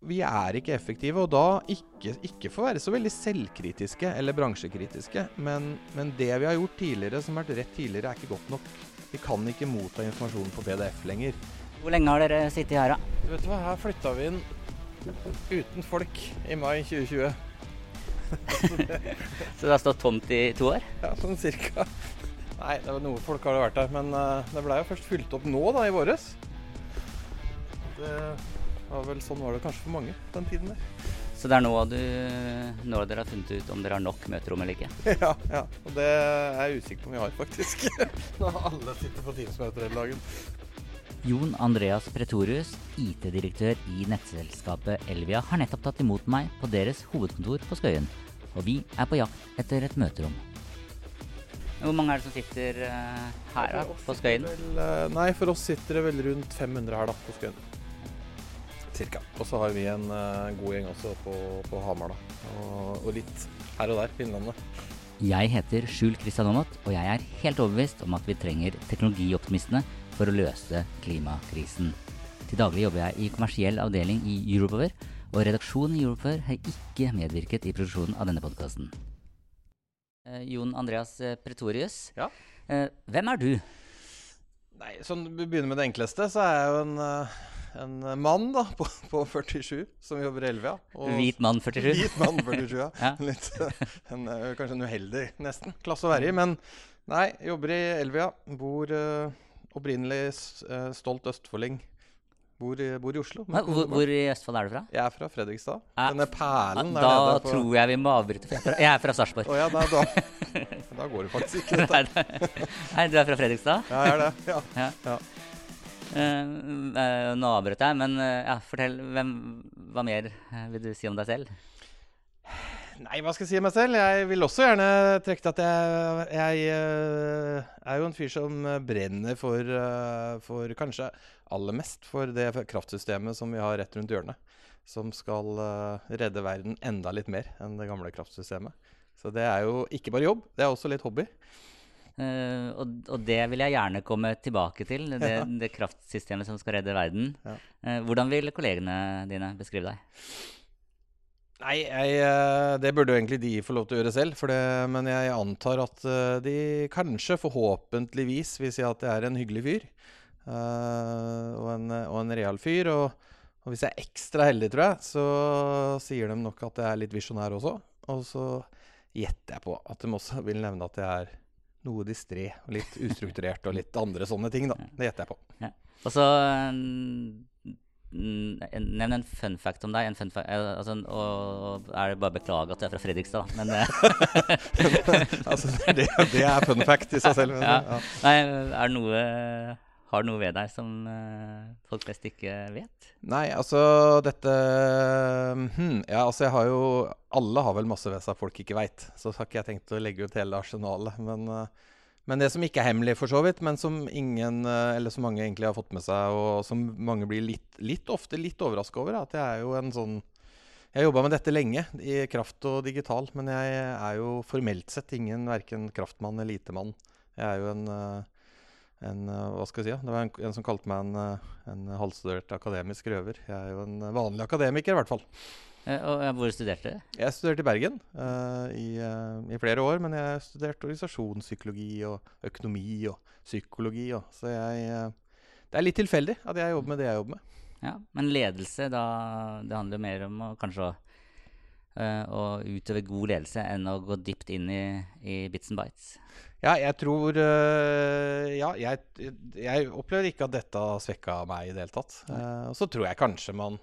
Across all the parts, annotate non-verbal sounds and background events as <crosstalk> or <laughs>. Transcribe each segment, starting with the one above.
Vi er ikke effektive, og da ikke, ikke for å være så veldig selvkritiske eller bransjekritiske, men, men det vi har gjort tidligere som har vært rett tidligere, er ikke godt nok. Vi kan ikke motta informasjon på PDF lenger. Hvor lenge har dere sittet her, da? Du vet hva, her flytta vi inn uten folk i mai 2020. <laughs> Så det har stått tomt i to år? Ja, sånn cirka. Nei, det var noe folk har vært her, men uh, det blei jo først fylt opp nå, da, i våres. Det var vel sånn var det kanskje for mange den tiden der. Så det er nå, du, nå dere har funnet ut om dere har nok møterom eller ikke? <laughs> Ja, ja. Og det er jeg usikker på om vi har, faktisk. <laughs> Når alle sitter på Teams-møter hele dagen. Jon Andreas Pretorius, IT-direktør i nettselskapet Elvia, har nettopp tatt imot meg på deres hovedkontor på Skøyen. Og vi er på jakt etter et møterom. Hvor mange er det som sitter uh, her da, på Skøyen? Vel, uh, nei, for oss sitter det vel rundt 500 her da, på Skøyen. Cirka. Og så har vi en uh, god gjeng også på, på Hamar, da. Og, og, litt her og der på Innlandet. Jeg heter Skjul Kristian Aamodt, og jeg er helt overbevist om at vi trenger teknologioptimistene for å løse klimakrisen. Til daglig jobber jeg i kommersiell avdeling i Europower, og redaksjonen i Europower har ikke medvirket i produksjonen av denne podkasten. Eh, Jon Andreas eh, Pretorius, Ja. eh, hvem er du? Nei, sånn vi begynner med det enkleste, så er jeg jo en, uh, en mann da, på, på 47 som jobber i Elvia. Hvit mann 47? Hvit mann 47, ja. <laughs> Ja. Litt, uh, en, uh, kanskje en uheldig, nesten, klasse å være i. Men nei, jobber i Elvia. Bor uh, opprinnelig uh, stolt østfolding. Bor i, bor i Oslo. Hva- Hvor, hvor i Østfold er du fra? Jeg er fra Fredrikstad. Ja. Denne perlen der Da på tror jeg vi må avbryte. Jeg er fra- Sarpsborg. oh, ja, da, da, <laughs> da går det faktisk ikke. Nei, Nei, du er fra Fredrikstad? Ja, jeg er det. Ja. Eh, eh, nå avbrøt jeg, men eh, ja, fortell. Hvem, hva mer vil du si om deg selv? Nei, hva skal jeg si om meg selv? Jeg vil også gjerne trekke til at jeg, jeg er jo en fyr som brenner for, for kanskje aller mest for det kraftsystemet som vi har rett rundt hjørnet. Som skal redde verden enda litt mer enn det gamle kraftsystemet. Så det er jo ikke bare jobb, det er også litt hobby. Eh, og, og det vil jeg gjerne komme tilbake til, det, Ja. det kraftsystemet som skal redde verden. Ja. Uh, hvordan vil kollegene dine beskrive deg? Nei, jeg, eh, det burde jo egentlig de få lov til å gjøre selv. For det, men jeg antar at de kanskje, forhåpentligvis, vil si at jeg er en hyggelig fyr. Uh, og, en, og en real fyr. Og, og hvis jeg er ekstra heldig, tror jeg, så sier de nok at jeg er litt visjonær også. Og så gjetter jeg på at de også vil nevne at jeg er noe distré og litt ustrukturert og litt andre sånne ting, da. Det gjetter jeg på. Og så eh, Nevn en fun fact om deg. En fun fa eh, altså, og er det bare å beklage at du er fra Fredrikstad. Men eh, <laughs> altså, det, det er fun fact i seg selv. Ja. ja. Nei, er det noe Har du noe ved deg som eh, folk flest ikke vet? Nei, altså dette hmm, Ja, altså jeg har jo Alle har vel masse ved seg folk ikke veit. Så har ikke jeg tenkt å legge ut hele arsenalet. Men, eh, men det som ikke er hemmelig, for så vidt, men som ingen, eh, eller som mange egentlig har fått med seg, og som mange blir litt, litt ofte litt overraska over, er at jeg er jo en sånn Jeg har jobba med dette lenge, i kraft og digital, men jeg er jo formelt sett ingen verken kraftmann eller elitemann. Jeg er jo en en, eh, hva skal jeg si? Det var en, en som kalte meg en, eh, en halvstudert akademisk røver. Jeg er jo en vanlig akademiker, i hvert fall. Eh, og hvor studerte du? Jeg studerte i Bergen uh, i, uh, i flere år, men jeg studerte organisasjonspsykologi og økonomi og psykologi. Og, så jeg uh, Det er litt tilfeldig at jeg jobber med det jeg jobber med. Ja, Men ledelse, da, det handler jo mer om å kanskje å, eh, å utøve god ledelse enn å gå dypt inn i, i bits and bites. Ja, jeg tror eh, Ja, jeg, jeg opplever ikke at dette har svekka meg i det hele tatt. Eh, og så tror jeg kanskje man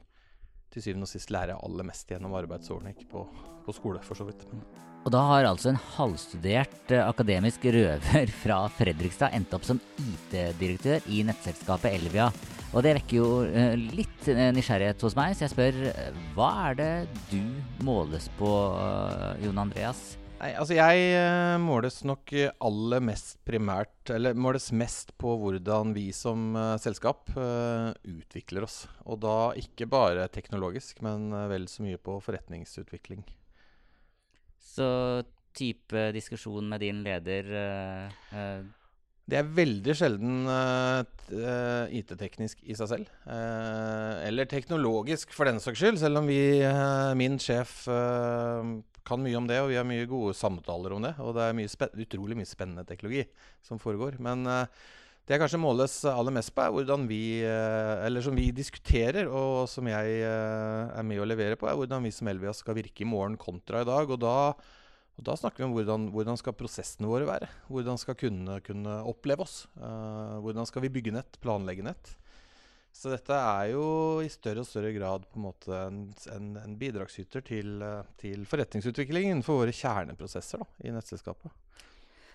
til syvende og sist lærer aller mest gjennom arbeidsårene, ikke på, på skole, for så vidt. Men Og da har altså en halvstudert eh, akademisk røver <laughs> fra Fredrikstad endt opp som IT-direktør i nettselskapet Elvia. Og det vekker jo eh, litt eh, nysgjerrighet hos meg, så jeg spør hva er det du måles på, Jon Andreas? Nei, altså jeg måles nok aller mest primært Eller måles mest på hvordan vi som selskap utvikler oss. Og da ikke bare teknologisk, men vel så mye på forretningsutvikling. Så type diskusjon med din leder uh, Det er veldig sjelden uh, IT-teknisk i seg selv. Eller teknologisk, for den saks skyld. Selv om vi, min sjef, kan mye om det, og vi har mye gode samtaler om det. Og det er mye utrolig mye spennende teknologi som foregår. Men det jeg kanskje måles aller mest på, er hvordan vi eh, Eller som vi diskuterer, og som jeg eh, er med å levere på, er hvordan vi som Elvia skal virke i morgen kontra i dag. Og da og da snakker vi om hvordan, hvordan skal prosessene våre være. Hvordan skal kundene kunne oppleve oss. Eh, hvordan skal vi bygge nett, planlegge nett. Så dette er jo i større og større grad på en måte en, en, en bidragsyter til, til forretningsutviklingen innenfor våre kjerneprosesser da, i nettselskapet.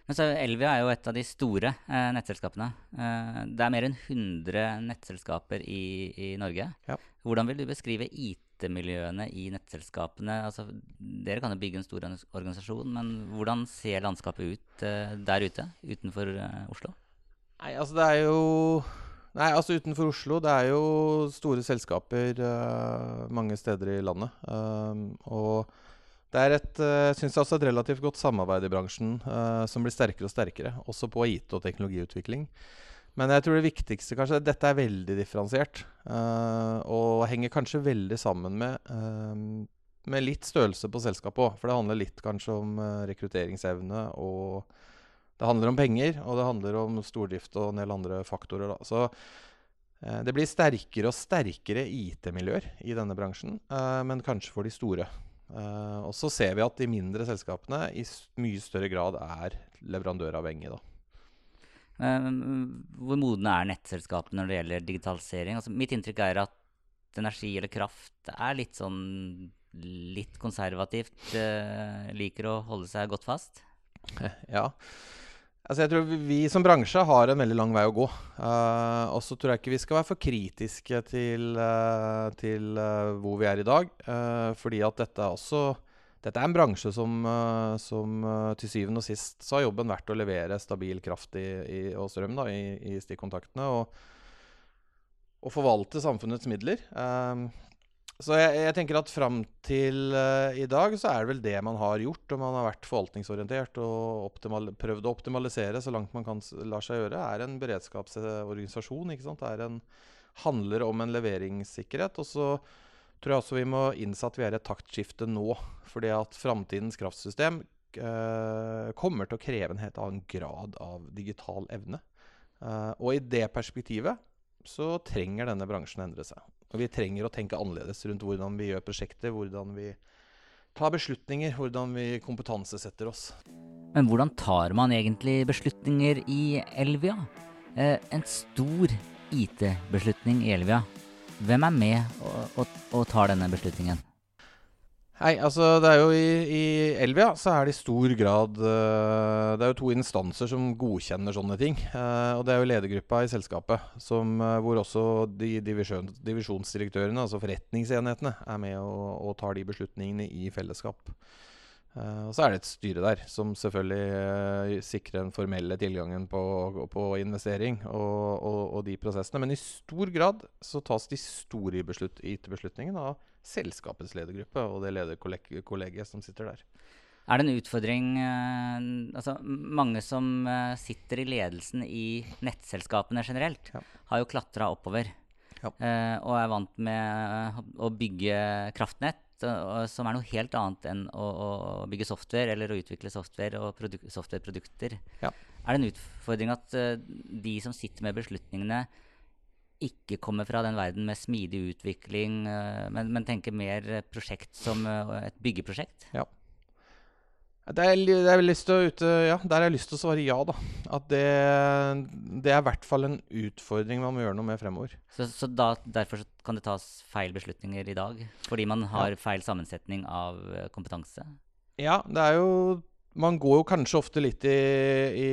Men så Elvia er jo et av de store eh, nettselskapene. Eh, det er mer enn 100 nettselskaper i, i Norge. Ja. Hvordan vil du beskrive IT-miljøene i nettselskapene? Altså, dere kan jo bygge en stor organisasjon, men hvordan ser landskapet ut eh, der ute, utenfor eh, Oslo? Nei, altså det er jo Nei, altså utenfor Oslo. Det er jo store selskaper eh, mange steder i landet. Um, og det er et, uh, synes jeg også et relativt godt samarbeid i bransjen uh, som blir sterkere og sterkere. Også på IT og teknologiutvikling. Men jeg tror det viktigste kanskje Dette er veldig differensiert. Uh, og henger kanskje veldig sammen med, uh, med litt størrelse på selskapet òg. For det handler litt kanskje om eh, rekrutteringsevne og det handler om penger, og det handler om stordrift og en del andre faktorer. Da. Så eh, det blir sterkere og sterkere IT-miljøer i denne bransjen, eh, men kanskje for de store. Eh, og så ser vi at de mindre selskapene i mye større grad er leverandøravhengige. Eh, hvor modne er nettselskapene når det gjelder digitalisering? Altså, mitt inntrykk er at energi eller kraft er litt sånn litt konservativt. Uh, liker å holde seg godt fast. <laughs> ja. Altså jeg tror vi, vi som bransje har en veldig lang vei å gå. Uh, og så tror jeg ikke vi skal være for kritiske til, uh, til uh, hvor vi er i dag. fordi at dette er også dette er en bransje som, som til syvende og sist så har jobben vært å levere stabil kraft i, i, og strøm da, i, i stikkontaktene. Og, og forvalte samfunnets midler. Så jeg, jeg tenker at fram til uh, i dag så er det vel det man har gjort. Og man har vært forvaltningsorientert og prøvd å optimalisere så langt man kan lar seg gjøre. er en beredskapsorganisasjon. ikke sant? Er en, handler om en leveringssikkerhet. Og så tror jeg også vi må innse at vi er i et taktskifte nå. Fordi at framtidens kraftsystem uh, kommer til å kreve en helt annen grad av digital evne. Uh, og i det perspektivet så trenger denne bransjen å endre seg. Og vi trenger å tenke annerledes rundt hvordan vi gjør prosjekter, hvordan vi tar beslutninger, hvordan vi kompetansesetter oss. Men hvordan tar man egentlig beslutninger i Elvia? Eh, en stor IT-beslutning i Elvia. Hvem er med og, og, og tar denne beslutningen? Nei, altså det er jo i, i Elvia så er det i stor grad uh, Det er jo to instanser som godkjenner sånne ting. Uh, og det er jo ledergruppa i selskapet, som, uh, hvor også de divisjon, divisjonsdirektørene, altså forretningsenhetene, er med og, og tar de beslutningene i fellesskap. Eh, og så er det et styre der som selvfølgelig uh, sikrer den formelle tilgangen på, på investering og, og, og de prosessene. Men i stor grad så tas de store beslut- IT-beslutningene av selskapets ledergruppe og det lederkollegiet som sitter der. Er det en utfordring uh, Altså, mange som sitter i ledelsen i nettselskapene generelt, Ja. har jo klatra oppover. Ja. og er vant med å bygge kraftnett, som er noe helt annet enn å, å bygge software eller å utvikle software og produk softwareprodukter. Ja. Er det en utfordring at uh, de som sitter med beslutningene, ikke kommer fra den verden med smidig utvikling, uh, men, men tenker mer prosjekt som uh, et byggeprosjekt? Det er, er ja, der har jeg lyst til å svare ja, da. At det, det er i hvert fall en utfordring man må gjøre noe med fremover. Så, så da, derfor kan det tas feil beslutninger i dag? Fordi man har feil sammensetning av eh, kompetanse? Ja, det er jo Man går jo kanskje ofte litt i, i,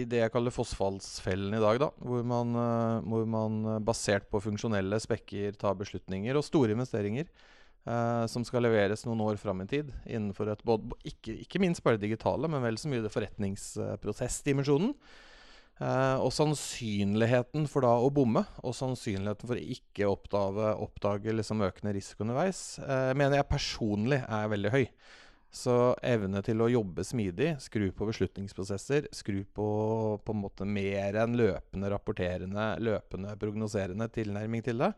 i det jeg kaller fossfallsfellen i dag, da. Hvor man, eh, hvor man basert på funksjonelle spekker tar beslutninger, og store investeringer. Uh, som skal leveres noen år fram i tid. innenfor et både, ikke, ikke, minst bare det digitale, men vel så mye det forretningsprosessdimensjonen. Uh, og sannsynligheten for da å bomme, og sannsynligheten for å ikke oppdage, oppdage liksom økende risiko underveis, uh, mener jeg personlig er veldig høy. Så evne til å jobbe smidig, skru på beslutningsprosesser, skru på på en måte mer enn løpende rapporterende, løpende prognoserende tilnærming til det,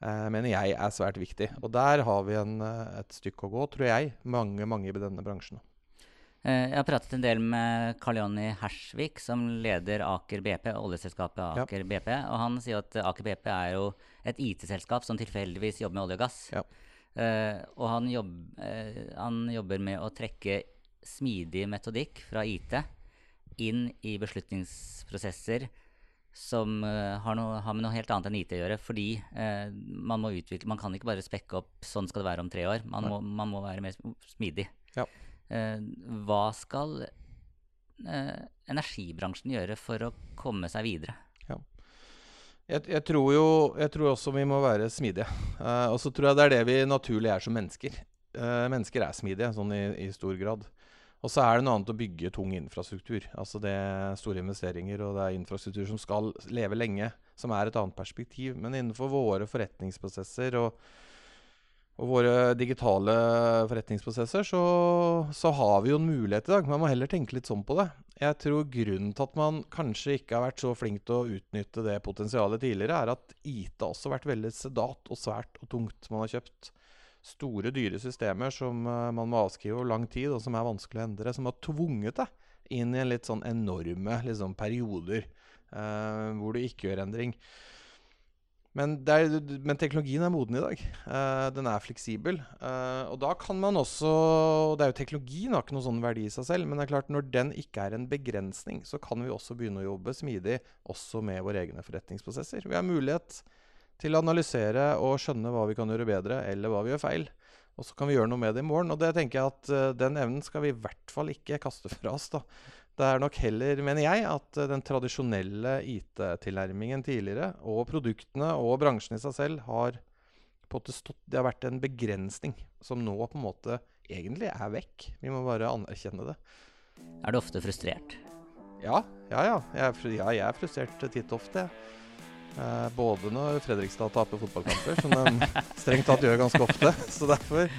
mener jeg er svært viktig. Og der har vi en, eh, et stykke å gå, tror jeg, mange mange i denne bransjen. Eh, jeg har pratet en del med Karl Jonny Hersvik, som leder Aker BP, oljeselskapet Aker ja. BP. Og han sier at Aker BP er jo et IT-selskap som tilfeldigvis jobber med olje og gass. Ja. Uh, og han, jobb, uh, han, jobber med å trekke smidig metodikk fra IT inn i beslutningsprosesser som uh, har, noe, har, med noe helt annet enn IT å gjøre. Fordi uh, man må utvikle Man kan ikke bare spekke opp 'sånn skal det være om tre år'. Man, må, man må, være mer smidig. Ja. Uh, hva skal energibransjen gjøre for å komme seg videre? Ja. Jeg, jeg, tror jo Jeg tror også vi må være smidige. og så tror jeg det er det vi naturlig er som mennesker. mennesker er smidige, sånn i, i stor grad. Og så er det noe annet å bygge tung infrastruktur. Altså det er store investeringer, og det er infrastruktur som skal leve lenge, som er et annet perspektiv. Men innenfor våre forretningsprosesser og, og våre digitale forretningsprosesser, så, så, har vi jo en mulighet i dag. Man må heller tenke litt sånn på det. Jeg tror grunnen til at man kanskje ikke har vært så flink til å utnytte det potensialet tidligere, er at IT har også vært veldig sedat og svært og tungt. Man har kjøpt store, dyre systemer som uh, man må avskrive over lang tid, og som er vanskelig å endre, som har tvunget deg inn i en litt sånn enorme liksom, perioder uh, hvor du ikke gjør endring. Men, er, men, teknologien er moden i dag. Uh, den er fleksibel. Uh, og da kan man også det er jo Teknologien har ikke noen sånn verdi i seg selv, men det er klart når den ikke er en begrensning, så kan vi også begynne å jobbe smidig også med våre egne forretningsprosesser. Vi har mulighet til å analysere og skjønne hva vi kan gjøre bedre, eller hva vi gjør feil. Og så kan vi gjøre noe med det i morgen. Og det tenker jeg at uh, den evnen skal vi i hvert fall ikke kaste <laughs> fra oss. da. Det er nok heller, mener jeg, at uh, den tradisjonelle IT-tilnærmingen tidligere, og produktene og bransjen i seg selv, har på en måte stått, det har vært en begrensning som nå på en måte egentlig er vekk. Vi må bare anerkjenne det. Er du ofte frustrert? Ja, ja, ja. Jeg er, ja, jeg er frustrert titt ofte. Eh, både når Fredrikstad taper fotballkamper, som de strengt tatt gjør ganske ofte. <laughs> Så derfor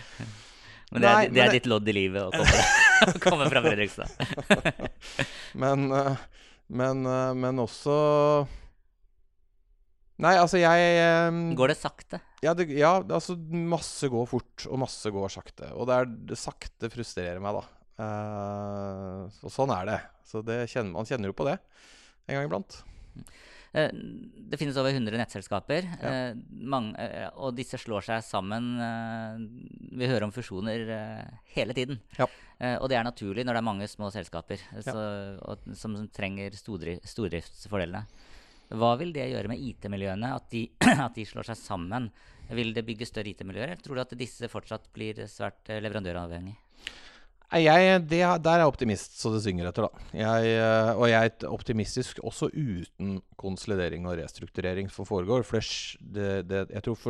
Men det er, Nei, det er ditt lodd i livet å komme, <laughs> komme fra Fredrikstad. <laughs> men, eh, men, eh, men også Nei, altså jeg Går det sakte? Ja, det, ja, altså masse går fort, og masse går sakte. Og det, er, det sakte frustrerer meg, da. Uh, og sånn er det. Så det kjenner, man kjenner jo på det en gang iblant. Eh, det finnes over 100 nettselskaper, ja. Eh, mange, eh, og disse slår seg sammen. Vi hører om fusjoner hele tiden. Ja. Og det er naturlig når det er mange små selskaper så, og, som, som, trenger stordriftsfordelene. Hva vil det gjøre med IT-miljøene, at, <clears throat> at, de slår seg sammen? Vil det bygge større IT-miljøer, eller tror du at disse fortsatt blir svært leverandøravhengig? Jeg, det, der er jeg optimist så det synger etter, da. Jeg, eh, og jeg er optimistisk også uten konsolidering og restrukturering som foregår. For det, det, jeg tror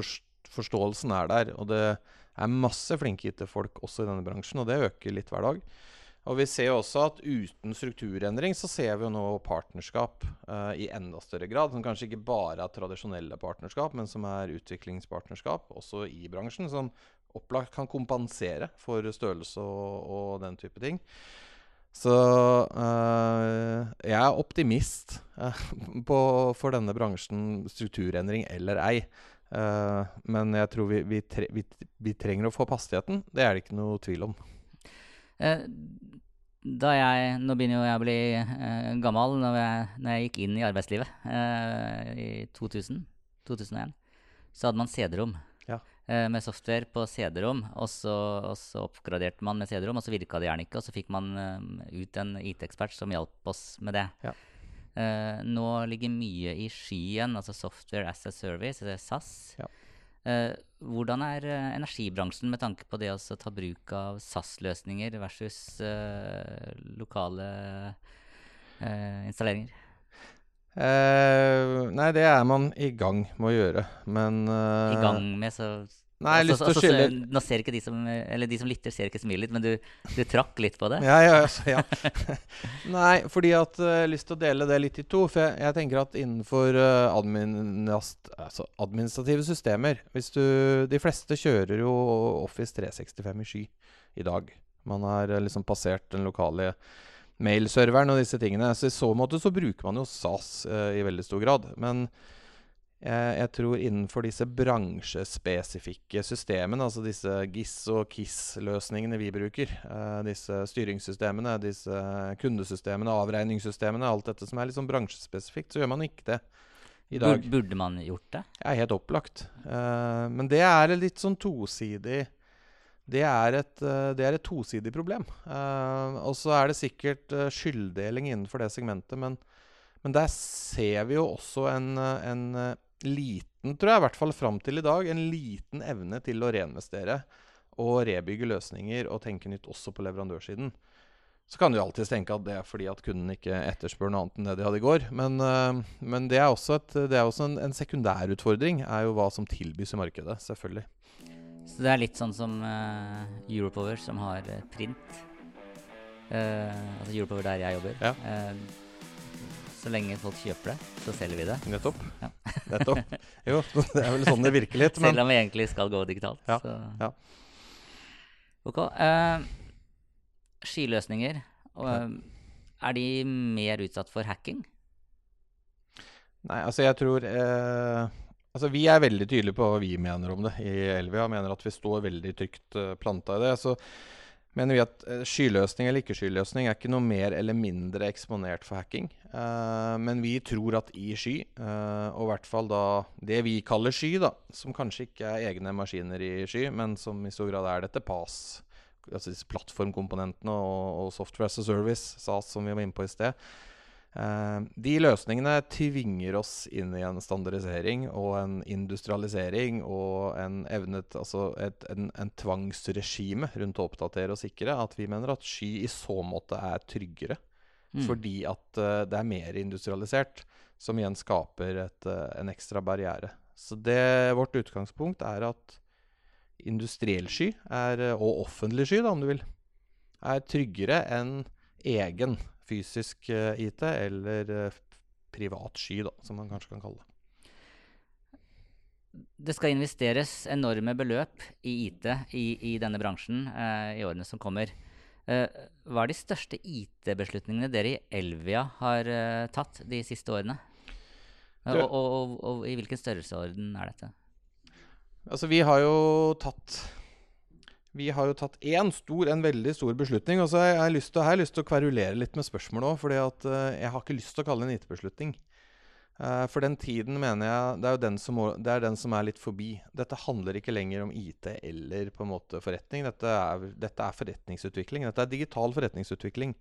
forståelsen er der. Og det er masse flinke IT-folk også i denne bransjen, og det øker litt hver dag. Og vi ser jo også at uten strukturendring så ser vi jo nå partnerskap uh, i enda større grad. Som kanskje ikke bare er tradisjonelle partnerskap, men som er utviklingspartnerskap også i bransjen. Som opplagt kan kompensere for størrelse og, og den type ting. Så øh, jeg er optimist øh, <laughs> på, for denne bransjen, strukturendring eller ei. Uh, men jeg tror vi, vi, tre, vi, vi, trenger å få hastigheten. Det er det ikke noe tvil om. Da jeg, Nå begynner jo jeg å bli uh, gammel. Når jeg, når jeg, gikk inn i arbeidslivet i 2000, 2001, så hadde man CD-rom. Eh, med software på CD-rom, og, så- og så oppgraderte man med CD-rom, og så virka det gjerne ikke, og så fikk man eh, ut en IT-ekspert som hjalp oss med det. Ja. Eh, nå ligger mye i skyen, altså Software as a Service, SAS. Ja. Eh, hvordan er eh, energibransjen med tanke på det å ta bruk av SAS-løsninger versus lokale eh, installeringer? Eh, nei, det er man i gang med å gjøre, men I eh, gang med, så Nei, jeg har lyst til å så- skylde Nå ser ikke de som Eller de som lytter, ser ikke smilet ditt, men du, du trakk litt på det. Ja, ja, altså, ja. <laughs> Nei, fordi at eh, jeg har lyst til å dele det litt i to. For jeg, jeg tenker at innenfor eh, adminast, altså administrative systemer hvis du, De fleste kjører jo Office 365 i sky i dag. Man har eh, liksom passert den lokale mailserveren og disse tingene. Så i så måte så bruker man jo SAS eh, i veldig stor grad. Men jeg, jeg tror innenfor disse bransjespesifikke systemene, altså disse GIS- og KISS-løsningene vi bruker, eh, disse styringssystemene, disse kundesystemene, avregningssystemene, alt dette som er litt sånn bransjespesifikt, så gjør man ikke det i dag. Burde man gjort det? Er helt opplagt. Eh, men det er litt sånn tosidig det er et, eh, det er et tosidig problem. Uh, og så er det sikkert eh, skylddeling innenfor det segmentet, men, men der ser vi jo også en, en liten, tror jeg i hvert fall fram til i dag, en liten evne til å reinvestere og rebygge løsninger og tenke nytt også på leverandørsiden. Så kan du alltids tenke at det er fordi at kunden ikke etterspør noe annet enn det de hadde i går. Men, uh, men det er også, et, det er også en, en sekundærutfordring, er jo hva som tilbys i markedet. Selvfølgelig. Så det er litt sånn som uh, Europower, som har eh, print. Uh, altså Europower der jeg jobber. Ja. Uh, så lenge folk kjøper det, så selger vi det. Nettopp. Ja. Nettopp. Jo, <laughs> det er vel sånn det virker litt. Men Selv om vi egentlig skal gå digitalt. Ja, Så. ja. Ok. skiløsninger, er de mer utsatt for hacking? Nei, altså jeg tror eh, Altså Vi er veldig tydelige på hva vi mener om det i Elvia. Mener at vi står veldig trygt uh, planta i det. Så mener vi at eh, skyløsning eller ikke skyløsning er ikke noe mer eller mindre eksponert for hacking. Uh, men vi tror at i sky, uh, og i hvert fall da det vi kaller sky, da, som kanskje ikke er egne maskiner i sky, men som i stor grad er dette PAS, altså disse plattformkomponentene og, og software as a service, SAS, som vi var inne på i sted. Eh, de løsningene tvinger oss inn i en standardisering og en industrialisering og en evnet, altså et, en, en tvangsregime rundt å oppdatere og sikre. At vi mener at sky i så måte er tryggere. Mm. Fordi at eh, det er mer industrialisert, som igjen skaper et, eh, en ekstra barriere. Så det, vårt utgangspunkt er at industriell sky, er, og offentlig sky, da, om du vil, er tryggere enn egen fysisk eh, IT eller eh, privat sky, da, som man kanskje kan kalle det. Det skal investeres enorme beløp i IT i, i denne bransjen eh, i årene som kommer. Eh, hva er de største IT-beslutningene dere i Elvia har eh, tatt de siste årene? Eh, og, og, og, og i hvilken størrelsesorden er dette? Altså, vi har jo tatt Vi har jo tatt én stor, en veldig stor beslutning. Og så har jeg lyst til, jeg lyst til å kverulere litt med spørsmålet òg, for eh, jeg har ikke lyst til å kalle det en IT-beslutning. Eh, for den tiden mener jeg Det er den som, det er den som er litt forbi. Dette handler ikke lenger om IT eller på en måte forretning. Dette er, dette er forretningsutvikling. Dette er digital forretningsutvikling.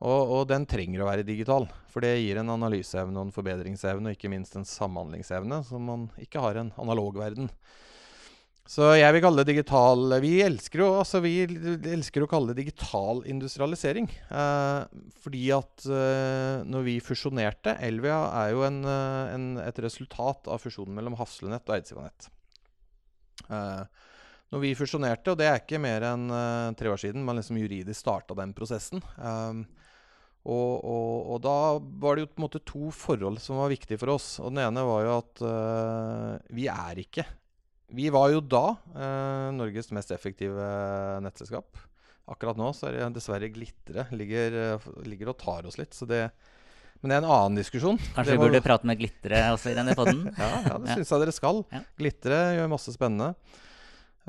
Og, og den trenger å være digital, for det gir en analyseevne og en forbedringsevne, og ikke minst en samhandlingsevne som man ikke har i en analog verden. Så jeg vil kalle det digital Vi elsker, jo altså vi elsker å kalle det digital industrialisering. Eh, fordi at eh, når vi fusjonerte Elvia er jo en, eh, en, et resultat av fusjonen mellom Hafslenett og Eidsivanett. Eh, når vi fusjonerte, og det er ikke mer enn eh, tre år siden man liksom juridisk starta den prosessen eh, og, og, og da var det jo på en måte to forhold som var viktige for oss. Og den ene var jo at eh, vi er ikke Vi var jo da eh, Norges mest effektive nettselskap. Akkurat nå så er det dessverre Glitre ligger, eh, ligger og tar oss litt. Så det, men det er en annen diskusjon. Kanskje vi burde prate med Glitre også i denne poden? <laughs> ja, ja, det syns jeg dere skal. Ja. Glitre gjør masse spennende.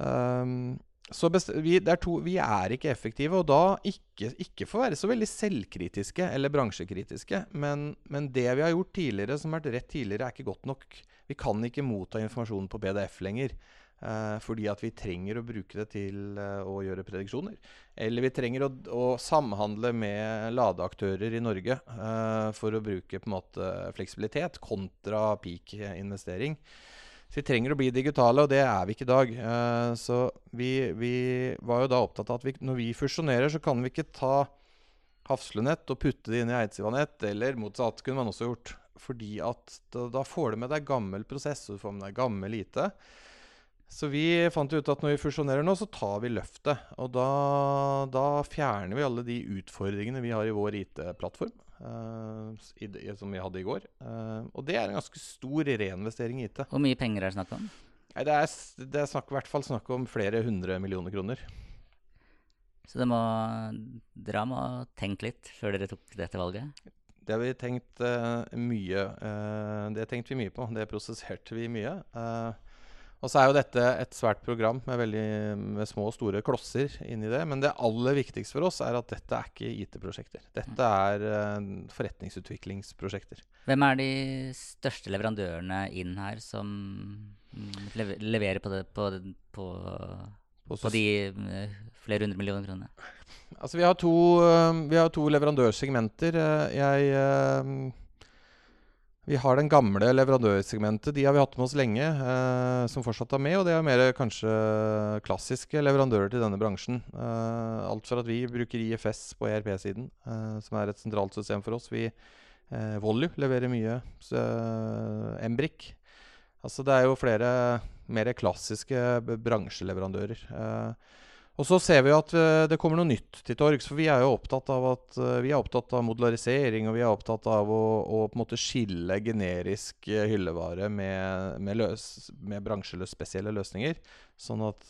Um, så vi, er to, vi er ikke effektive, og da ikke, ikke for å være så veldig selvkritiske eller bransjekritiske, men, men det vi har gjort tidligere, som har vært rett tidligere, er ikke godt nok. Vi kan ikke motta informasjonen på BDF lenger. Eh, fordi at vi trenger å bruke det til eh, å gjøre prediksjoner. Eller vi trenger å, å samhandle med ladeaktører i Norge uh, for å bruke på en måte fleksibilitet kontra peak investering. Så vi trenger å bli digitale, og det er vi ikke i dag. Uh, så vi, vi, var jo da opptatt av at vi, når vi fusjonerer, så kan vi ikke ta Hafslunett og putte det inn i Eidsivanett, eller motsatt kunne man også gjort. Fordi at da, da får du med deg gammel prosess, og du får med deg gammel IT. Så vi fant ut at når vi fusjonerer nå, så tar vi løftet. Og da, da fjerner vi alle de utfordringene vi har i vår IT-plattform. Uh, som vi hadde i går. Uh, og det er en ganske stor reinvestering i IT. Hvor mye penger er det snakk om? Det er, det er snakk, i hvert fall snakk om flere hundre millioner kroner. Så må, dere må tenke litt før dere tok dette valget? Det har vi tenkt uh, mye. det tenkte vi mye på. Det prosesserte vi mye. Uh, og så er jo dette et svært program med, veldig, med små og store klosser inni det. Men det aller viktigste for oss er at dette er ikke IT-prosjekter. Dette er uh, forretningsutviklingsprosjekter. Hvem er de største leverandørene inn her som leverer på, det, på, på, på de uh, flere hundre millioner kronene? Altså, vi har to, uh, vi har to leverandørsegmenter. Jeg vi har den gamle leverandørsegmentet. De har vi hatt med oss lenge, eh, som fortsatt er med. Og det er mer kanskje klassiske leverandører til denne bransjen. Eh, alt for at vi bruker IFS på ERP-siden, eh, som er et sentralt system for oss. Vi eh, Volue leverer mye. Så, eh, Altså det er jo flere mer klassiske bransjeleverandører. Eh, og så ser vi at uh, det kommer noe nytt til torgs. For vi er jo opptatt av at er opptatt av modularisering, og vi er opptatt av å, å på en måte skille generisk hyllevare med, med, løs, med bransjeløs spesielle løsninger. Sånn at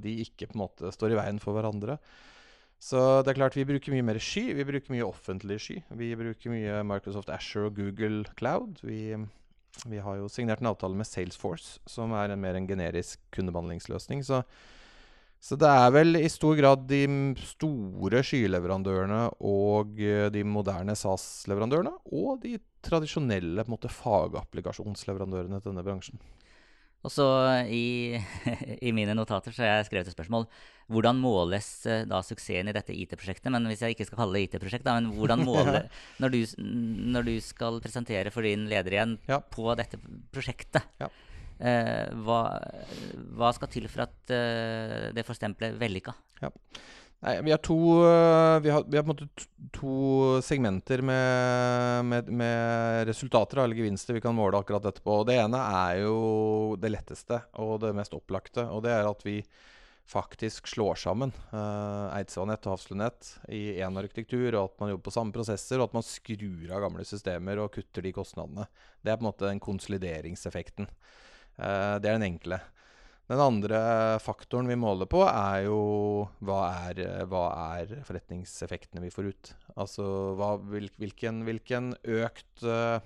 de ikke på en måte står i veien for hverandre. Så det er klart vi bruker mye mer sky. Vi bruker mye offentlig sky. Vi bruker mye Microsoft Asher og Google Cloud. Vi, vi har jo signert en avtale med Salesforce, som er en mer en generisk kundebehandlingsløsning. Så så det er vel i stor grad de store skyleverandørene og eh, de moderne SAS-leverandørene og de tradisjonelle fagapplikasjonsleverandørene til denne bransjen. Og så i, <laughs> i, mine notater så har jeg skrevet et spørsmål. Hvordan måles eh, da suksessen i dette IT-prosjektet? Men hvis jeg ikke skal kalle det IT-prosjekt, men hvordan <laughs> måle når du, når du skal presentere for din leder igjen ja. på dette prosjektet? Ja. Eh, hva, hva, skal til for at eh, det får stempelet vellykka? Ja. Nei, vi har to, eh, vi har, vi har to segmenter med, med, med, resultater eller gevinster vi kan måle akkurat etterpå. Det ene er jo det letteste og det mest opplagte. Og det er at vi faktisk slår sammen uh, Eidsvollnett og Hafslundnett i én arkitektur, og at man jobber på samme prosesser, og at man skrur av gamle systemer og kutter de kostnadene. Det er på en måte den konsolideringseffekten. Uh, det er den enkle. Den andre faktoren vi måler på, er jo hva er, hva er forretningseffektene vi får ut. Altså hva, hvilken, hvilken, økt uh,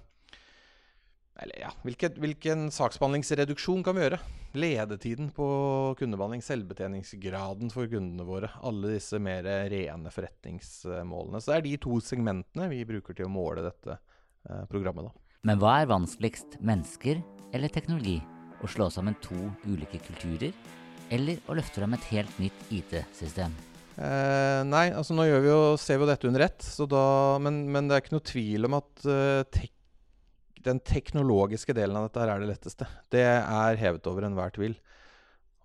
Eller ja, hvilken, hvilken, saksbehandlingsreduksjon kan vi gjøre? Ledetiden på kundebehandling, selvbetjeningsgraden for kundene våre. Alle disse mer rene forretningsmålene. Så det er de to segmentene vi bruker til å måle dette uh, programmet. da. Men hva er vanskeligst, mennesker eller teknologi? Å slå sammen to ulike kulturer, eller å løfte fram et helt nytt IT-system? Eh, nei, altså nå vi jo, ser vi jo dette under ett, men, men, det er ikke noe tvil om at uh, tek, den teknologiske delen av dette her er det letteste. Det er hevet over enhver tvil.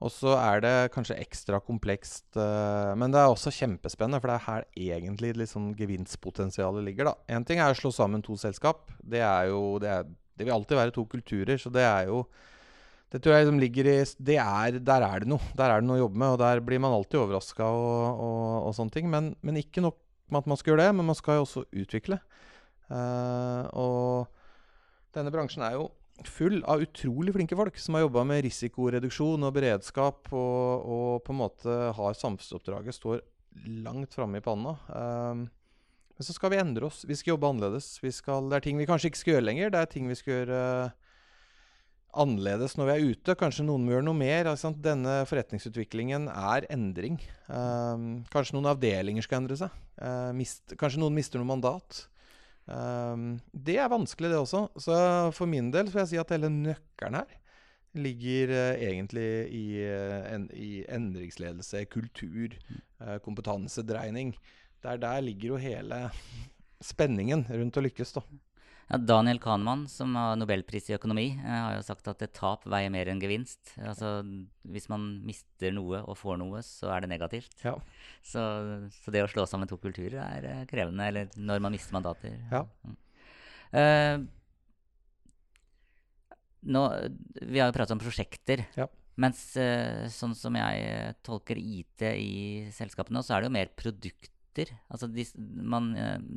Og så er det kanskje ekstra komplekst, uh, men det er også kjempespennende, for det er her egentlig liksom gevinstpotensialet ligger. da. Én ting er å slå sammen to selskap. Det jo, det, er, det vil alltid være to kulturer, så det er jo det tror jeg liksom ligger i er, Der er det noe. Der er det noe å jobbe med, og der blir man alltid overraska og, og, og, sånne ting. Men, men, ikke nok med at man skal gjøre det, men man skal jo også utvikle. Uh, og denne bransjen er jo full av utrolig flinke folk som har jobba med risikoreduksjon og beredskap, og, og, på en måte har samfunnsoppdraget står langt framme i panna. Uh, men så skal vi endre oss. Vi skal jobbe annerledes. Skal, det er ting vi kanskje ikke skal gjøre lenger. Det er ting vi skal gjøre uh, annerledes når vi er ute. Kanskje noen må gjøre noe mer. Altså, denne forretningsutviklingen er endring. Um, kanskje noen avdelinger skal endre seg. Uh, mist, kanskje noen mister noe mandat. Um, det er vanskelig, det også. Så for min del vil jeg si at hele nøkkelen her ligger uh, egentlig i, uh, i endringsledelse, kultur, kompetansedreining. Der, der ligger jo hele spenningen rundt å lykkes, da. Ja, Daniel Kahneman, som har nobelpris i økonomi, eh, har jo sagt at et tap veier mer enn gevinst. Altså, hvis man mister noe og får noe, så er det negativt. Ja. Så, så det å slå sammen to kulturer er eh, krevende, eller når man mister mandater. Ja. Eh, nå, vi har jo pratet om prosjekter. Ja. Mens sånn som jeg tolker IT i selskapene, så er det jo mer produkter. Altså de, man,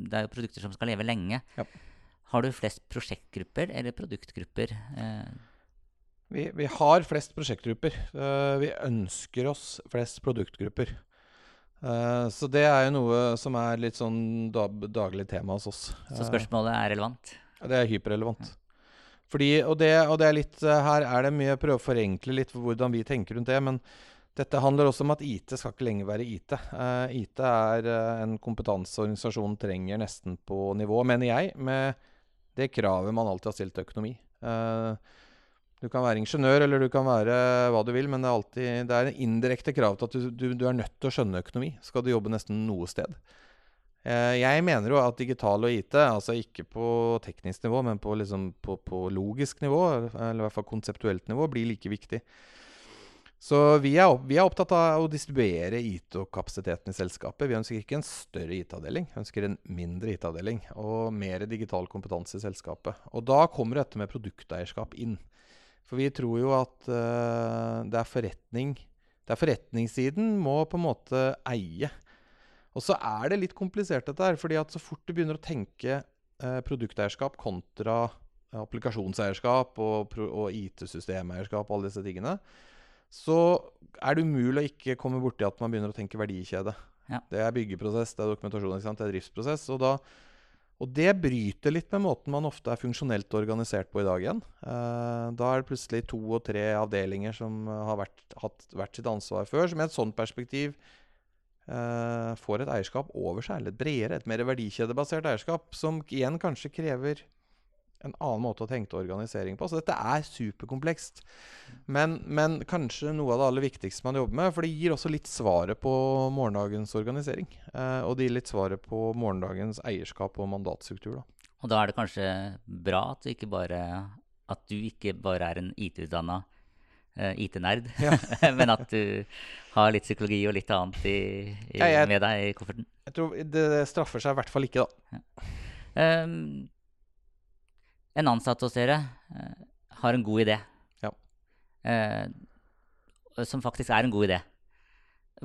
det er jo produkter som skal leve lenge. Ja. Har du flest prosjektgrupper eller produktgrupper? Eh, Vi, vi har flest prosjektgrupper. Eh, vi ønsker oss flest produktgrupper. Eh, så det er jo noe som er litt sånn da, daglig tema hos oss. så spørsmålet er relevant. Det er hyperrelevant. Fordi, og, det, og det er litt, her er det mye å prøve å forenkle litt for hvordan vi tenker rundt det. Men dette handler også om at IT skal ikke lenger være IT. IT er en kompetanseorganisasjon trenger nesten på nivå, mener jeg, med det kravet man alltid har stilt til økonomi. Eh, du kan være ingeniør eller du kan være hva du vil, men det er alltid det er en indirekte krav til at du, du, du er nødt til å skjønne økonomi. Skal du jobbe nesten noe sted. Eh, Jeg mener jo at digital og IT, altså ikke på teknisk nivå, men på, liksom på, på logisk nivå, eller i hvert fall konseptuelt nivå, blir like viktig. Så vi er, vi er opptatt av å distribuere IT-kapasiteten i selskapet. Vi ønsker ikke en større IT-avdeling, vi ønsker en mindre IT-avdeling og mer digital kompetanse i selskapet. Og da kommer dette med produkteierskap inn. For vi tror jo at uh, det er forretning Det er forretningssiden må på en måte eie. Og så er det litt komplisert dette her, fordi at så fort du begynner å tenke uh, produkteierskap kontra applikasjonseierskap og, og IT-systemeierskap og alle disse tingene, så er det umulig å ikke komme borti at man begynner å tenke verdikjede. Ja. Det er byggeprosess, det er dokumentasjon, det er driftsprosess. Og, da, og det bryter litt med måten man ofte er funksjonelt organisert på i dag igjen. Eh, da er det plutselig to og tre avdelinger som har vært, hatt hvert sitt ansvar før, som i et sånt perspektiv eh, får et eierskap over seg, eller et bredere, et mer verdikjedebasert eierskap, som igjen kanskje krever en annen måte å tenke organisering på. Så dette er superkomplekst. Men, men kanskje noe av det aller viktigste man jobber med, for det gir også litt svaret på morgendagens organisering. Eh, og det gir litt svaret på morgendagens eierskap og mandatstruktur. Da. Og da er det kanskje bra at du ikke bare, at du ikke bare er en IT-utdanna eh, IT-nerd, <laughs> men at du har litt psykologi og litt annet i, i, Ja, jeg- med deg i kofferten. Jeg tror det straffer seg i hvert fall ikke, da. Um, en ansatt hos dere eh, har en god idé. Ja. Eh, som faktisk er en god idé.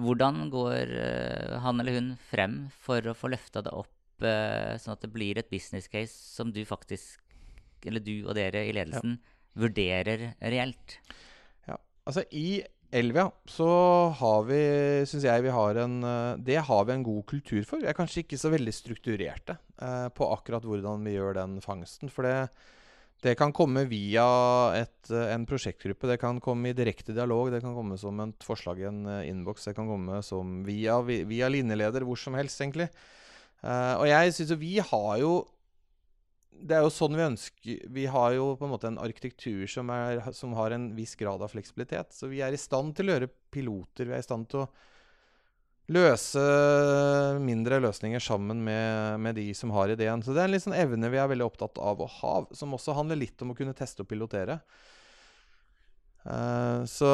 Hvordan går eh, han eller hun frem for å få løfta det opp, eh, sånn at det blir et business case som du faktisk, eller du og dere i ledelsen, vurderer reelt? Ja, Altså, i Elvia så har vi, syns jeg vi har en eh, Det har vi en god kultur for. Vi er kanskje ikke så veldig strukturerte eh, på akkurat hvordan vi gjør den fangsten. For det, det kan komme via et, eh, en prosjektgruppe. Det kan komme i direkte dialog. Det kan komme som et forslag i en uh, innboks. Det kan komme som via, via linjeleder, hvor som helst, egentlig. Eh, og jeg syns jo vi har jo det er jo sånn vi ønsker Vi har jo på en måte en arkitektur som, er, som har en viss grad av fleksibilitet. Så vi er i stand til å gjøre piloter. Vi er i stand til å løse mindre løsninger sammen med, med de som har ideen. Så det er en litt sånn evne vi er veldig opptatt av å ha, som også handler litt om å kunne teste og pilotere. Uh, så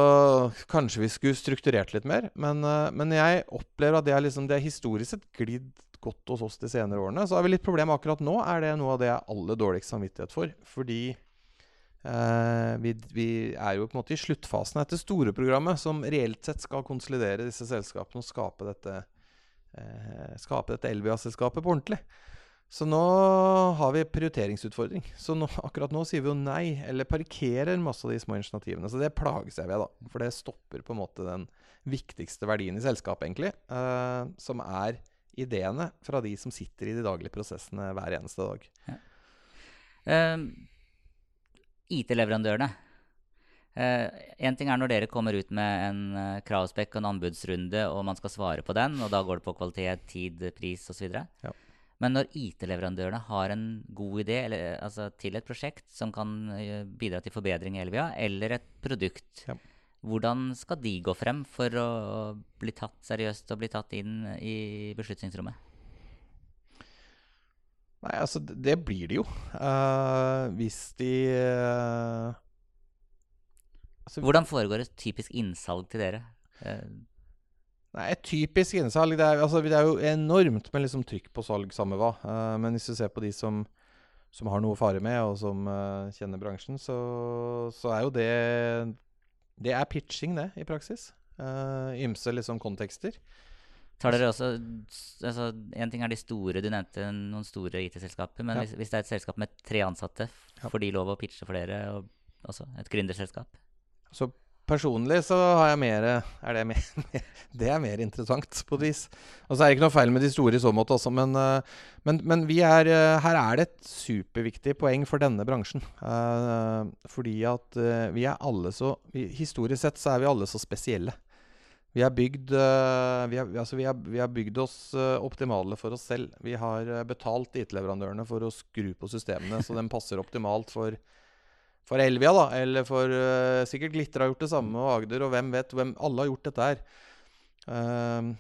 kanskje vi skulle strukturert litt mer. Men, uh, men jeg opplever at det er, liksom, det er historisk sett glidd godt hos oss de senere årene. Så har vi litt problem akkurat nå. Er det noe av det jeg har aller dårligst samvittighet for? Fordi eh, vi, vi er jo på en måte i sluttfasen etter store programmet, som reelt sett skal konsolidere disse selskapene og skape dette, eh, skape dette Elvia-selskapet på ordentlig. Så nå har vi prioriteringsutfordring. Så nå, akkurat nå sier vi jo nei, eller parkerer masse av de små initiativene. Så det plages jeg ved, da. For det stopper på en måte den viktigste verdien i selskapet, egentlig. eh, som er ideene fra de som sitter i de daglige prosessene hver eneste dag. Um, IT-leverandørene. Én ting er når dere kommer ut med en uh, kravspekk og en anbudsrunde, og man skal svare på den, og da går det på kvalitet, tid, pris osv. Ja. Men når IT-leverandørene har en god idé eller, altså, til et prosjekt som kan uh, bidra til forbedring i Elvia, eller et produkt, Ja. Hvordan skal de gå frem for å bli tatt seriøst og bli tatt inn i beslutningsrommet? Nei, altså, det blir det jo. Uh, hvis de uh, altså, Hvordan foregår et typisk innsalg til dere? Uh, Nei, Et typisk innsalg det er, altså, det er jo enormt med liksom trykk på salg, samme hva. Uh, men hvis du ser på de som, som har noe å fare med, og som uh, kjenner bransjen, så, så er jo det Det er pitching, det, i praksis. Uh, ymse liksom kontekster. tar dere også altså, En ting er de store, du nevnte noen store IT-selskaper. Men Ja. hvis, hvis det er et selskap med tre ansatte, får de lov å pitche for dere? Og også et gründerselskap? Så personlig så har jeg mer Er det <laughs> mer, Det er mer interessant, på et vis. Og så er det ikke noe feil med de store i så måte også, men, eh, men, men er, eh, her er det et superviktig poeng for denne bransjen. Eh, fordi at vi er alle så Historisk sett så er vi alle så spesielle. Vi har bygd, altså bygd oss optimale for oss selv. Vi har betalt IT-leverandørene for å skru på systemene så de passer optimalt for for Elvia, da, eller for uh, Sikkert Glitter har gjort det samme, og Agder, og hvem vet. Hvem, alle har gjort dette her. Uh,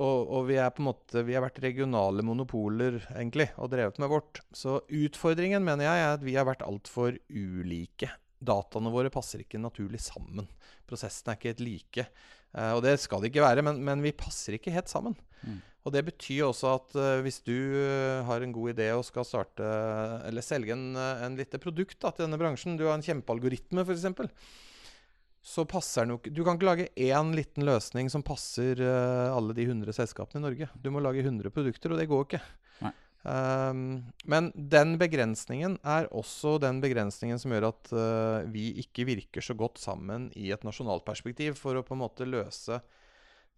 og, og vi er på en måte Vi har vært regionale monopoler, egentlig, og drevet med vårt. Så utfordringen, mener jeg, er at vi har vært altfor ulike. Dataene våre passer ikke naturlig sammen. Prosessene er ikke helt like. Uh, og det skal de ikke være, men, men vi passer ikke helt sammen. Mm. Og det betyr også at eh, hvis du eh, har en god idé og skal starte eller selge en, en lite produkt da, til denne bransjen, du har en kjempealgoritme f.eks., så passer den jo ikke Du kan ikke lage én liten løsning som passer eh, alle de 100 selskapene i Norge. Du må lage 100 produkter, og det går ikke. Um, men den begrensningen er også den begrensningen som gjør at uh, vi ikke virker så godt sammen i et nasjonalt perspektiv for å på en måte løse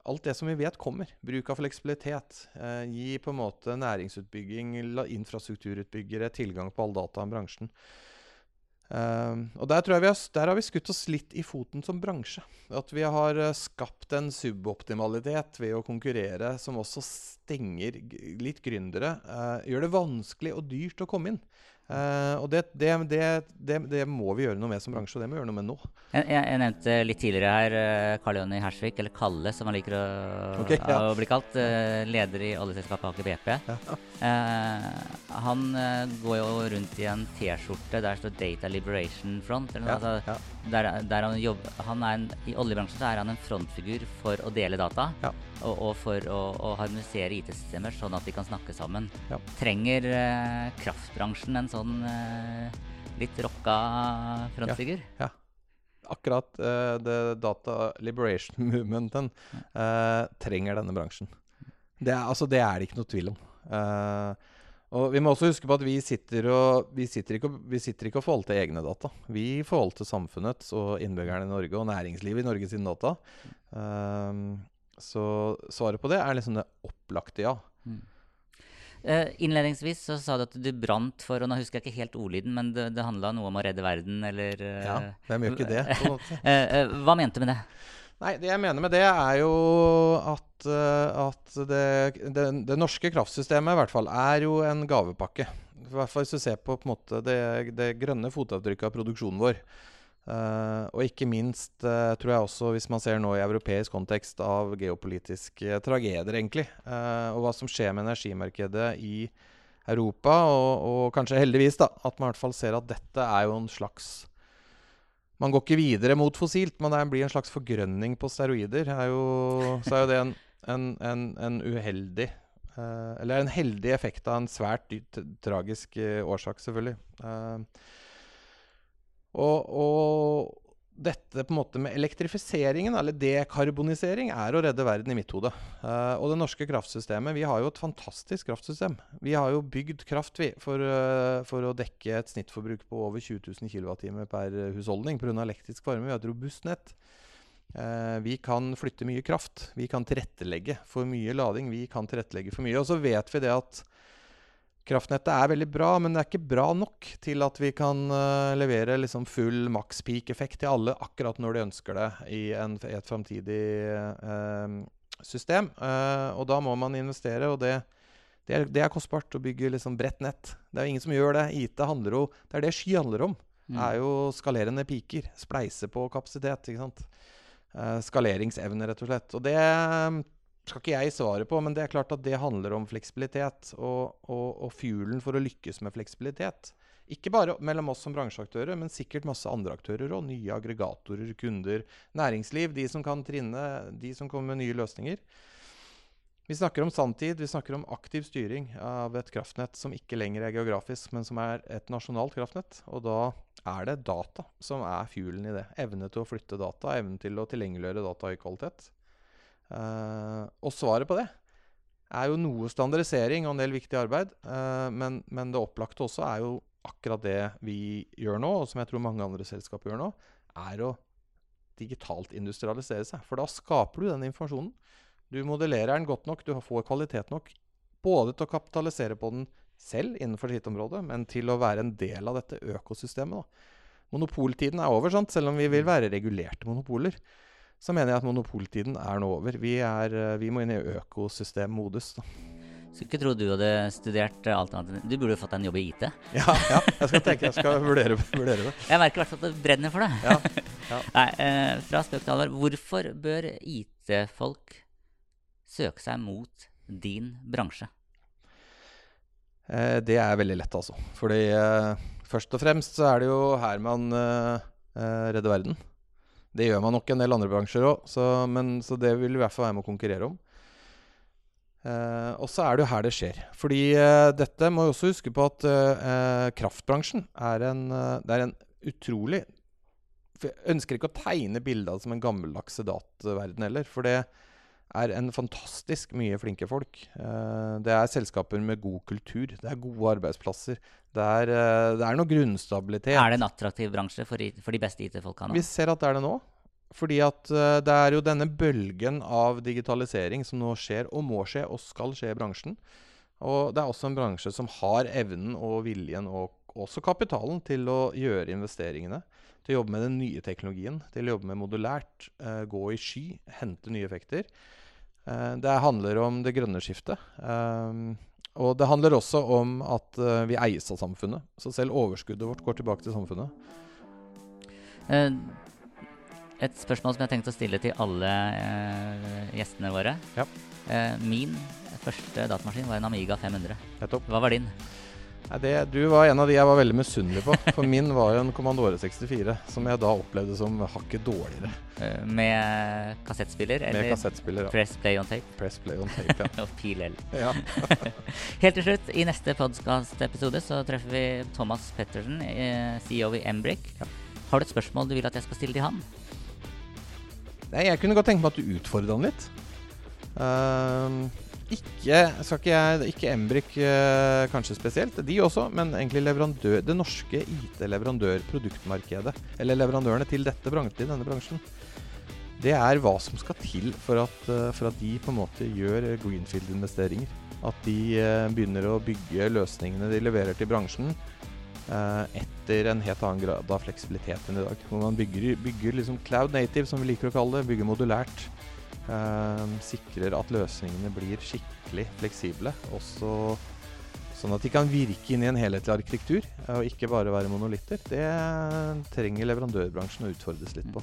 alt det som vi vet kommer. Bruk av fleksibilitet. Eh, gi på en måte næringsutbygging, infrastrukturutbyggere tilgang på all data om bransjen. Eh, og der, tror jeg vi har, der har vi skutt oss litt i foten som bransje. At vi har eh, skapt en suboptimalitet ved å konkurrere som også stenger litt gründere. eh, gjør det vanskelig og dyrt å komme inn. Eh, og det, det, det, det, det må vi gjøre noe med som bransje, og det må vi gjøre noe med nå. Jeg, jeg, nevnte litt tidligere her eh, Karl Jonny Hersvik, eller Kalle som han liker å, okay, ja. å bli kalt. Uh, leder i oljeselskapet Aker BP. Eh, han eh, går jo rundt i en T-skjorte der står 'Data Liberation Front'. Eller noe, Ja, altså, ja. der, der han jobber, han en, I oljebransjen så er han en frontfigur for å dele data. Ja. Og, og for å, å harmonisere IT-systemer, sånn at de kan snakke sammen. Ja. Trenger kraftbransjen en sånn eh, litt rocka frontfigur? akkurat det the data liberation <laughs> movementen eh, trenger denne bransjen. Det er, altså, det er det ikke noe tvil om. Eh, og Vi må også huske på at vi sitter, og, vi sitter, ikke, vi sitter ikke og forvalter egne data. Vi forvalter samfunnets og innbyggerne i Norge og næringslivet i Norge sine data. Eh, så svaret på det er liksom det opplagte ja. Eh, innledningsvis så sa du at du brant for, og nå husker jeg ikke helt ordlyden, men det, det handla noe om å redde verden, eller eh, ja. Hvem gjør ikke det? på en måte? <laughs> eh, eh, Hva mente du med det? Nei, det jeg mener med det er jo at, eh, at det, det, det norske kraftsystemet i hvert fall er jo en gavepakke. I hvert fall hvis du ser på, på en måte, det, det grønne fotavtrykket av produksjonen vår. Eh, og ikke minst uh, tror jeg også, hvis man ser nå i europeisk kontekst, av geopolitiske tragedier, egentlig. Uh, og hva som skjer med energimarkedet i Europa. Og, og kanskje heldigvis da, at man i hvert fall ser at dette er jo en slags man går ikke videre mot fossilt, men det blir en slags forgrønning på steroider. Er jo, så er jo det en, en, en, en uheldig Eller en heldig effekt av en svært dyrt, tragisk årsak, selvfølgelig. Eh, og, og dette på en måte med elektrifiseringen, eller dekarbonisering, er å redde verden i mitt hode. Uh, og det norske kraftsystemet Vi har jo et fantastisk kraftsystem. Vi har jo bygd kraft vi, for, uh, for å dekke et snittforbruk på over 20 000 kWt per husholdning pga. elektrisk varme. Vi har et robust nett. Uh, vi kan flytte mye kraft. Vi kan tilrettelegge for mye lading. Vi kan tilrettelegge for mye. Og så vet vi det at kraftnettet er veldig bra, men det er ikke bra nok til at vi kan uh, levere liksom full maks peak-effekt til alle akkurat når de ønsker det i, en, i et framtidig uh, system. Uh, og da må man investere, og det Det er, det er kostbart å bygge liksom bredt nett. Det er jo ingen som gjør det. IT handler jo Det er det sky handler om. Mm. Er jo skalerende piker. Spleise på kapasitet. ikke sant? Skaleringsevne, rett og slett. Og det skal ikke jeg svare på, men det er klart at det handler om fleksibilitet. Og, og, og fuelen for å lykkes med fleksibilitet. Ikke bare mellom oss som bransjeaktører, men sikkert masse andre aktører og nye aggregatorer, kunder, næringsliv. De som kan trinne, de som kommer med nye løsninger. Vi snakker om sanntid, vi snakker om aktiv styring av et kraftnett som ikke lenger er geografisk, men som er et nasjonalt kraftnett. Og da er det data som er fuelen i det. Evne til å flytte data, evne til å tilgjengeliggjøre data i kvalitet. Uh, og svaret på det er jo noe standardisering og en del viktig arbeid. Uh, men, men, det opplagte også er jo akkurat det vi gjør nå, og som jeg tror mange andre selskaper gjør nå, er å digitalt industrialisere seg. For da skaper du den informasjonen. Du modellerer den godt nok, du får kvalitet nok. Både til å kapitalisere på den selv innenfor sitt område, men til å være en del av dette økosystemet. Da. Monopoltiden er over, sant? selv om vi vil være regulerte monopoler. Så mener jeg at monopoltiden er nå over. Vi, er, vi må inn i økosystemmodus. Da. Skulle ikke tro du hadde studert alt annet. Du burde jo fått deg en jobb i IT. Ja, ja, jeg skal tenke, jeg skal vurdere, vurdere det. Jeg merker i hvert fall at det brenner for deg. Ja, ja. <laughs> Nei, eh, fra spøk til alvor. Hvorfor bør IT-folk søke seg mot din bransje? Eh, det er veldig lett, altså. Fordi eh, først og fremst så er det jo her man eh, eh redder verden. Det gjør man nok en del andre bransjer òg, så, så det vil vi i hvert fall være med å konkurrere om. Uh, og så er det jo her det skjer. Fordi uh, dette må vi også huske på at uh, kraftbransjen er en, det er en utrolig Jeg ønsker ikke å tegne bildet av det som en gammeldags sedatverden heller. For det er en fantastisk mye flinke folk. det er selskaper med god kultur. Det er gode arbeidsplasser. Det er, det er noe grunnstabilitet. Er det en attraktiv bransje for, for de beste IT-folka nå? Vi ser at det er det nå. Fordi at uh, det er jo denne bølgen av digitalisering som nå skjer, og må skje, og skal skje i bransjen. Og det er også en bransje som har evnen og viljen, og også kapitalen, til å gjøre investeringene. Til å jobbe med den nye teknologien, til å jobbe med modulært, uh, gå i sky, hente nye effekter. Uh, det handler om det grønne skiftet. og det handler også om at vi eies av samfunnet. Så selv overskuddet vårt går tilbake til samfunnet. Et spørsmål som jeg har tenkt å stille til alle eh, gjestene våre. Ja. Eh, min første datamaskin var en Amiga 500. Hva var din? Det, du var en av de jeg var veldig misunnelig på. For min var jo en Commandore 64, som jeg da opplevde som hakket dårligere. Eh, med kassettspiller? Med kassettspiller, ja. Press play on tape? Press play on tape, <laughs> ja. Og pil L. Ja. <laughs> Helt til slutt, i neste podkast-episode så treffer vi Thomas Pettersen, eh, CEO i Embrick. Ja. Har du et spørsmål du vil at jeg skal stille til han? Nei, jeg kunne godt tenke meg at du utfordrer den litt. Uh, ikke, skal ikke jeg Ikke Embrik uh, kanskje spesielt, de også, men egentlig leverandør, det norske IT-leverandørproduktmarkedet. Eller leverandørene til dette bransjen, denne bransjen. Det er hva som skal til for at, uh, for at de på en måte gjør greenfield-investeringer. At de eh, begynner å bygge løsningene de leverer til bransjen etter en helt annen grad av fleksibilitet enn i dag. Hvor man bygger, bygger liksom cloud native, som vi liker å kalle det. Bygger modulært. Uh, sikrer at løsningene blir skikkelig fleksible. Også sånn at de kan virke inn i en helhetlig arkitektur, uh, og ikke bare være monolitter. Det trenger leverandørbransjen å utfordres litt på.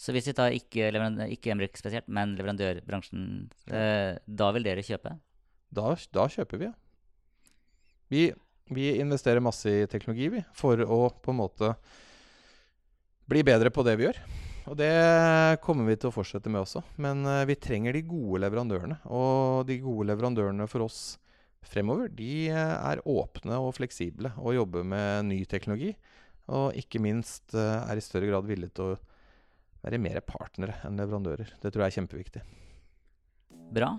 Så hvis vi tar ikke, ikke Emrik spesielt, men leverandørbransjen, da vil dere kjøpe? Da, da kjøper vi, ja. Vi vi investerer masse i teknologi vi, for å på en måte bli bedre på det vi gjør. Og det kommer vi til å fortsette med også. Men uh, vi trenger de gode leverandørene. Og de gode leverandørene for oss fremover, de uh, er åpne og fleksible og jobber med ny teknologi. Og ikke minst uh, er i større grad villige til å være mer partnere enn leverandører. Det tror jeg er kjempeviktig. Bra.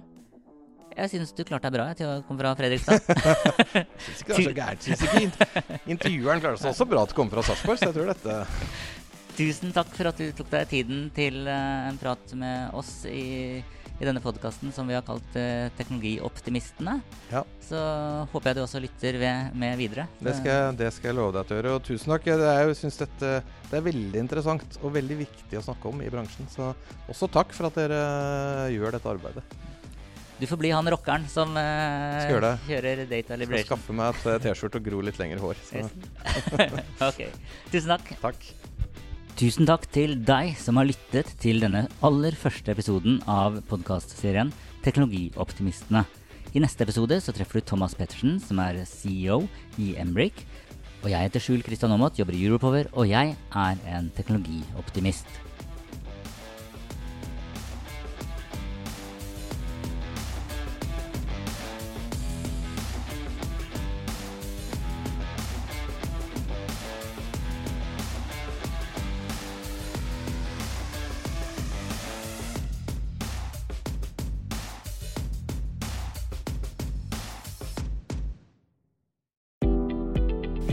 Jeg syns du klarte deg bra til å komme fra Fredrikstad. <laughs> syns ikke det er så gærent. Syns ikke <laughs> intervjueren klarte seg også bra til å komme fra Sarpsborg, så jeg tror dette Tusen takk for at du tok deg tiden til uh, en prat med oss i, i denne podkasten som vi har kalt uh, Teknologioptimistene. Ja. Så håper jeg du også lytter ved, med videre. Det skal, det skal, jeg love deg til å gjøre. Og tusen takk. Jeg syns dette det er veldig interessant og veldig viktig å snakke om i bransjen. Så også takk for at dere gjør dette arbeidet. Du får bli han rockeren som eh, det. kjører Data Liberation. Skal skaffe meg et eh, T-skjorte og gro litt lengre hår. <laughs> Ok. Tusen takk. Takk. Tusen takk til deg som har lyttet til denne aller første episoden av podkastserien Teknologioptimistene. I neste episode så treffer du Thomas Pettersen, som er CEO i Embrik, Og jeg heter Skjul Kristian Aamodt, jobber i Europower, og jeg er en teknologioptimist.